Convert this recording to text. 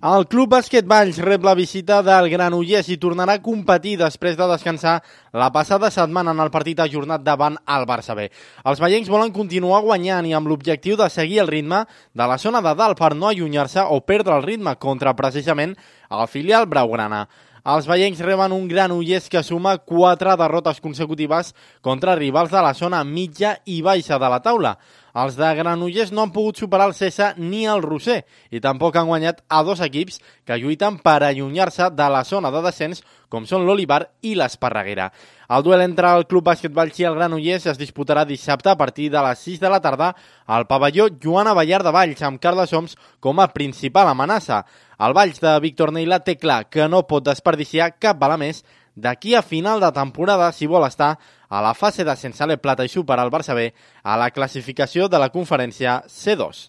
El Club Bàsquet Valls rep la visita del Granollers i tornarà a competir després de descansar la passada setmana en el partit ajornat davant el Barça B. Els veiencs volen continuar guanyant i amb l'objectiu de seguir el ritme de la zona de dalt per no allunyar-se o perdre el ritme contra precisament el filial Braugrana. Els veiencs reben un Granollers que suma quatre derrotes consecutives contra rivals de la zona mitja i baixa de la taula. Els de Granollers no han pogut superar el Cessa ni el Roser i tampoc han guanyat a dos equips que lluiten per allunyar-se de la zona de descens com són l'Olivar i l'Esparreguera. El duel entre el Club Bàsquet Valls i el Granollers es disputarà dissabte a partir de les 6 de la tarda al pavelló Joana Ballar de Valls amb Carles Homs com a principal amenaça. El Valls de Víctor Neila té clar que no pot desperdiciar cap bala més d'aquí a final de temporada si vol estar a la fase de sense plata i superar el Barça B a la classificació de la conferència C2.